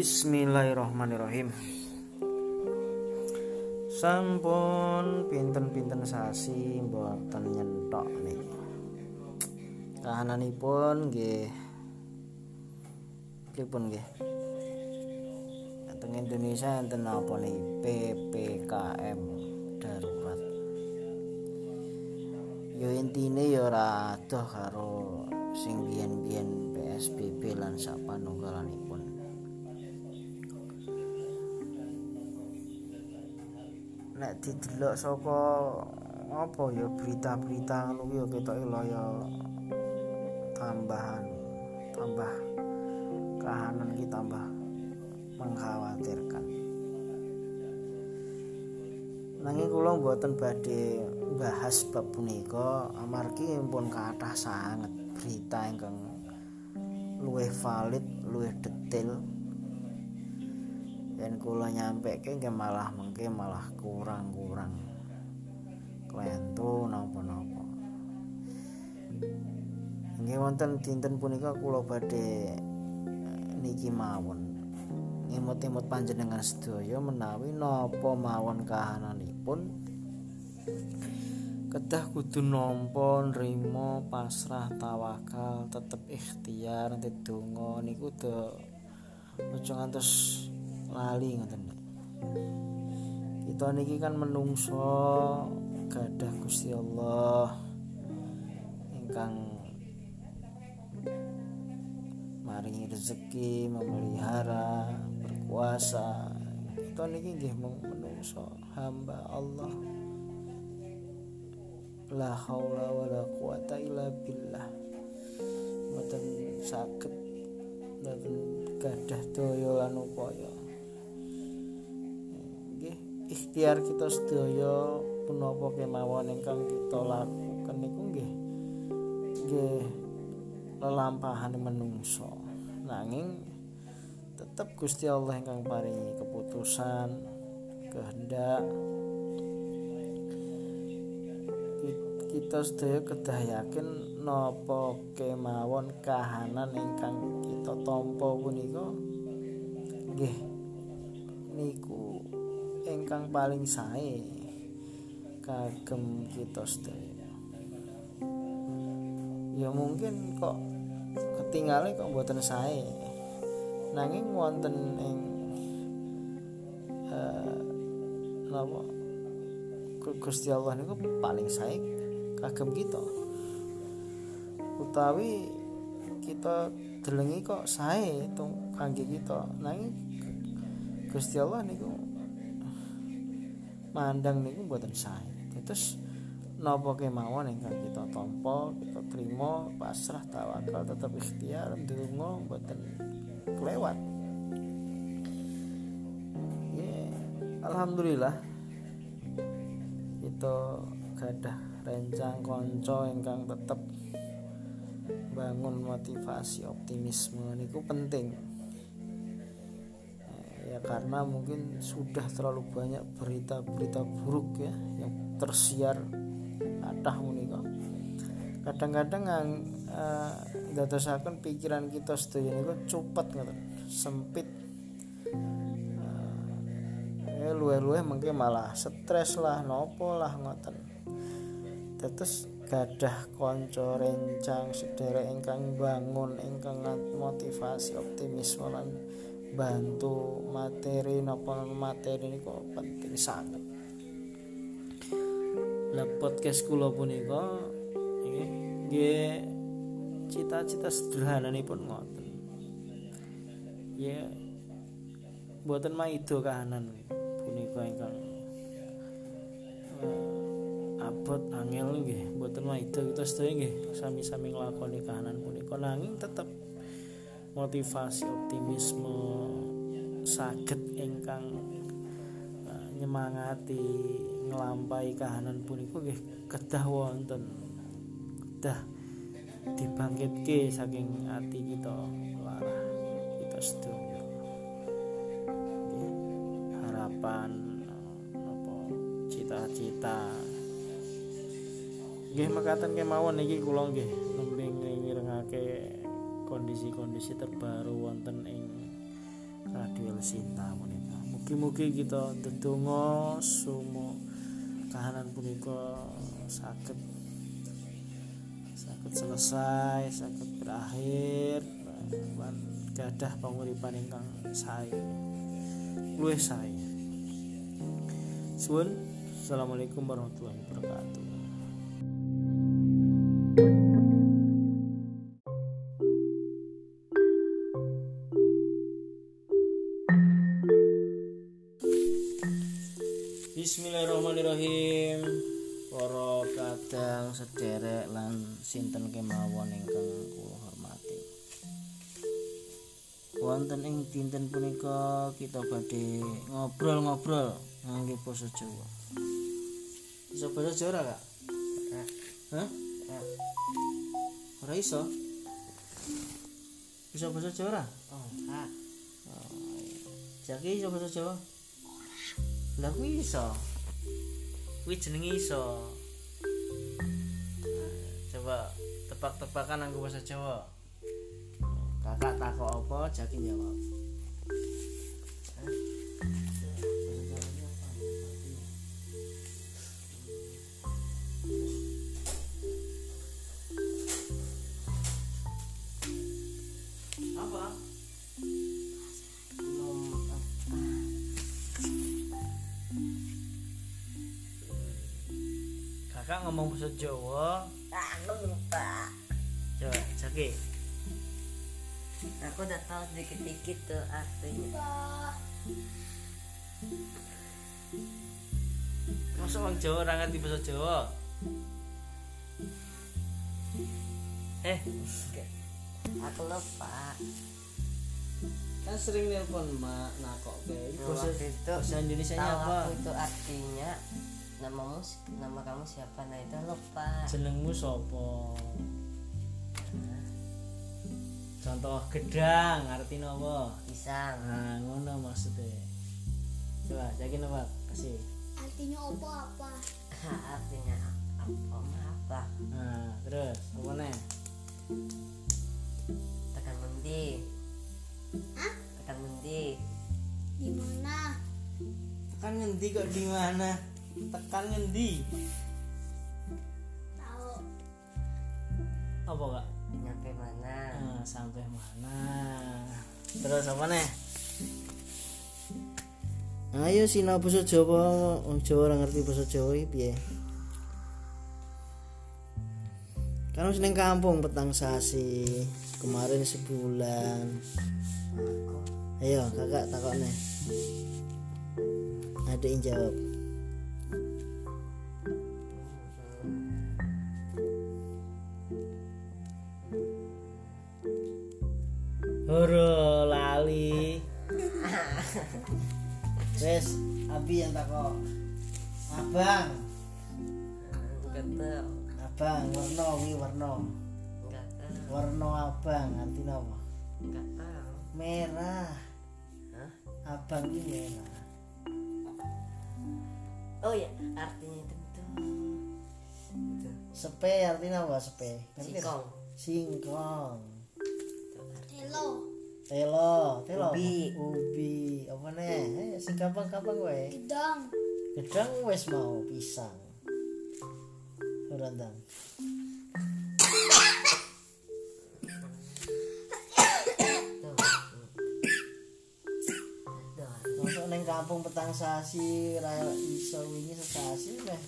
Bismillahirrahmanirrahim. Sampun pinten-pinten sasi mboten nyentok nih. Kahananipun nggih. Pripun nggih? Teng Indonesia enten apa nih? PPKM darurat. Yo intine yo ora karo sing biyen-biyen PSBB lan sapanunggalanipun nek didelok saka apa ya berita-berita ngono ya ketoke ya tambahan tambah kahanan kita tambah mengkhawatirkan. Nanging kula mboten badhe bahas bab punika amargi pun kathah sanget berita ingkang luwih valid luwih detail dan kula nyampe ke malah mengke malah kurang-kurang. Klentu napa-napa. Nggih wonten dinten punika kula badhe niki mawon. Imut-imut panjenengan sedaya menawi napa mawon kahananipun? Kedah kudu nampa nrimo pasrah tawakal tetep ikhtiar nanti donga niku do aja ngantos lali ngoten. Kita niki kan menungso gadah Gusti Allah ingkang maringi rezeki memelihara berkuasa. Kita niki nggih menungso hamba Allah. La haula wala quwata illa billah. Mboten saged mboten gadah daya lan upaya ikhtiar kita sedaya punapa kemawon ingkang kita lakukan niku nggih nggih lelampahan menungso. Nanging tetap Gusti Allah ingkang paringi keputusan kehendak kita sedaya kedah yakin napa kemawon kahanan ingkang kita tampa punika nggih niku ingkang paling sae kagem kita sedaya ya mungkin kok ketinggalan kok mboten sae. Nanging wonten ing uh, napa? Gusti Allah niku paling sae kagem kita. Utawi kita delengi kok sae kangge kita. Nanging Gusti Allah niku mandang niku mboten sae. Terus napa kemawon ingkang kita tampa, kita terima, pasrah, tawakal, tetap ikhtiar, ndonga mboten kelewat. Yeah. Alhamdulillah kita gadah rencang konco ingkang tetap bangun motivasi optimisme niku penting karena mungkin sudah terlalu banyak berita-berita buruk ya yang tersiar atah menika kadang-kadang yang uh, dadosaken pikiran kita sedaya niku cepet ngoten sempit. Uh, eh luwe-luwe mungkin malah stres lah nopo lah ngoten. Terus gadah konco rencang sedherek ingkang bangun ingkang motivasi optimisme lan bantu materi napa materi ini kok penting sangat. Lah podcast kula punika nggih cita-cita sederhana nih pun ngoten. Ya buatan maido kahanan punika ingkang uh, abot angel nggih buatan maido kita sedaya nggih sami-sami nglakoni kahanan punika. Nanging tetap motivasi optimisme saged ingkang uh, nyemangati nglampahi kahanan punika nggih kedah wonten. Kedah dibangkitke saking ati kita larah kita sedaya. Harapan apa cita-cita. Nggih mekaten kemawon iki kula nggih. nembe ngirengake kondisi-kondisi terbaru wonten ing Radio Sinta punika. Mugi-mugi kita ndedonga sumo kahanan punika saged saged selesai, saged berakhir lan gadah panguripan ingkang sae. Luwih sae. Suwun. Assalamualaikum warahmatullahi wabarakatuh. Sederek lan sinten kemawon ingkang kula hormati. Wonten ing dinten punika kita badhe ngobrol-ngobrol ngangge basa Jawa. Bisa basa Jawa ora, Kak? Hah? Ora iso? Bisa basa Jawa ora? Oh, ah. Jaki iso basa Jawa? Lah kuwi iso. Kuwi jenenge iso. Tebak-tebakan nganggo bahasa Jawa. Kakak takok apa, Jaki jawab. Kakak ngomong bahasa Jawa. ah, Jaki. Aku udah tahu sedikit-dikit tuh artinya. Masa orang Jawa ora ngerti bahasa Jawa? Eh, Aku lupa. kan sering nelpon mak nakok ke bahasa, Waktu itu bahasa Indonesia tahu apa? aku itu artinya namamu nama kamu siapa nah itu lupa Jenengmu sopo? Contoh gedang artinya apa? pisang Nah, ngono maksudnya. Coba, yakin apa? Kasih. artinya opo apa artinya apa apa Nah, terus apa nih? tekan mendi Hah? tekan mendi di mana Tekan ngendi kok di mana? Tekan ngendi? tahu Apa kak? Sampai mana? Terus apa nih? Ayo sinau basa Jawa, wong Jawa ora ngerti basa Jawa iki piye? Wis ning kampung petang sasi, kemarin sebulan. Ayo kakak takokne. Ada yang jawab. Wes, Abi yang takok. Abang, enggak tahu abang warna wi warna. Warna abang artinya apa? enggak tahu Merah. Hah? Abang ini merah. oh ya artinya itu itu Sepe artinya apa sepe? Singkong Singkong. hello Telo, telo. Ubi. Ubi. Apa nih? Eh, sing gampang-gampang wae. gedang Gedang wes mau pisang. Tuh Masuk neng kampung petang sasi, raya iso wingi sesasi meh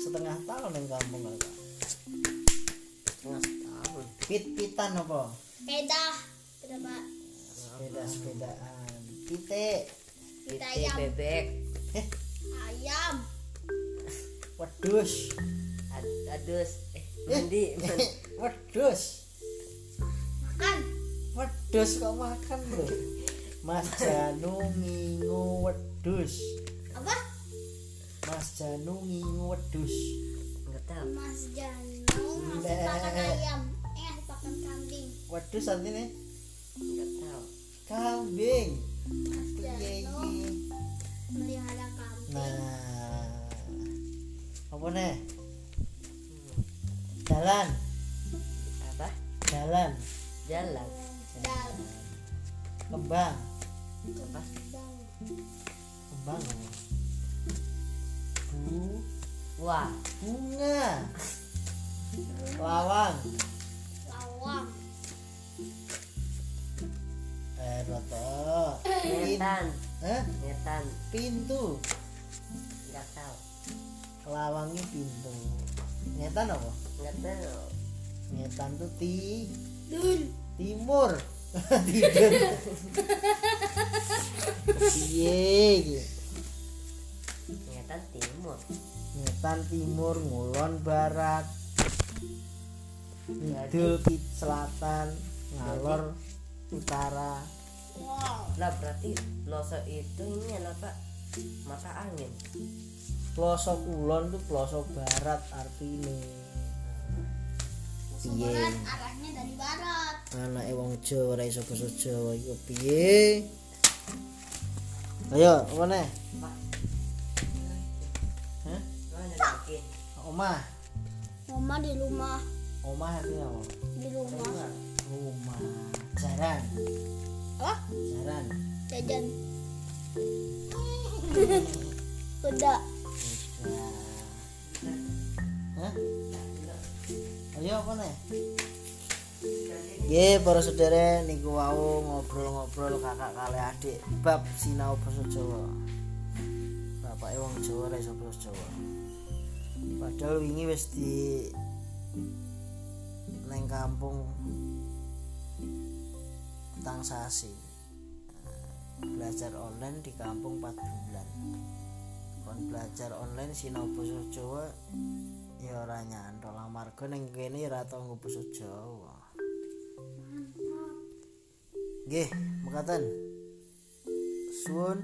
setengah tahun neng kampung kakak. setengah tahun Pit-pitan apa? sepeda sepeda pak Sepeda sepedaan. Kita Titik ayam bebek Eh, ayam wedus. Ad- adus eh mandi mandi wedus. makan Wedus kok makan bro? Mas Janu ngingu wedus. apa Mas Janu ngingu wedus. enggak tahu mas Janu Nah. pakan ayam eh pakan kambing Wedus artinya enggak kambing. melihara kambing Nah, apa nih? Jalan, apa? Jalan, jalan. Dan kembang, kembang. Apa? bu. Wah. Bunga. Lawang. Roto ngetan Hah? ngetan pintu. Nggak tahu. Lawangnya pintu. Ngetan apa? Tahu. Ngetan tuh ti Dun. timur. Tidur. Iki? ngetan timur. Ngetan timur ngulon barat. Ngidul kit selatan ngalor utara. Lah berarti loso itu ini apa mata angin. Pelosok kulon tuh pelosok barat artinya. Piye? arahnya dari barat. anak wong Jawa ora iso basa Jawa iku piye? Ayo apa nih apa Hah? omah Mama di rumah. omah artinya apa? Di rumah. rumah. Jaran Apa? jaran Jajan. Udah. Hah? Ayo apa nih? Nggih, para saudara niku wau ngobrol-ngobrol kakak kali adik bab sinau basa Jawa. Bapake wong Jawa ora iso basa Jawa. Padahal wingi wis di neng kampung tang sasi. Belajar online di kampung 4 bulan. Kon belajar online sinau basa Jawa ya ora nyantol amarga ning kene ora tau basa Jawa. Nggih, mekaten. Suwun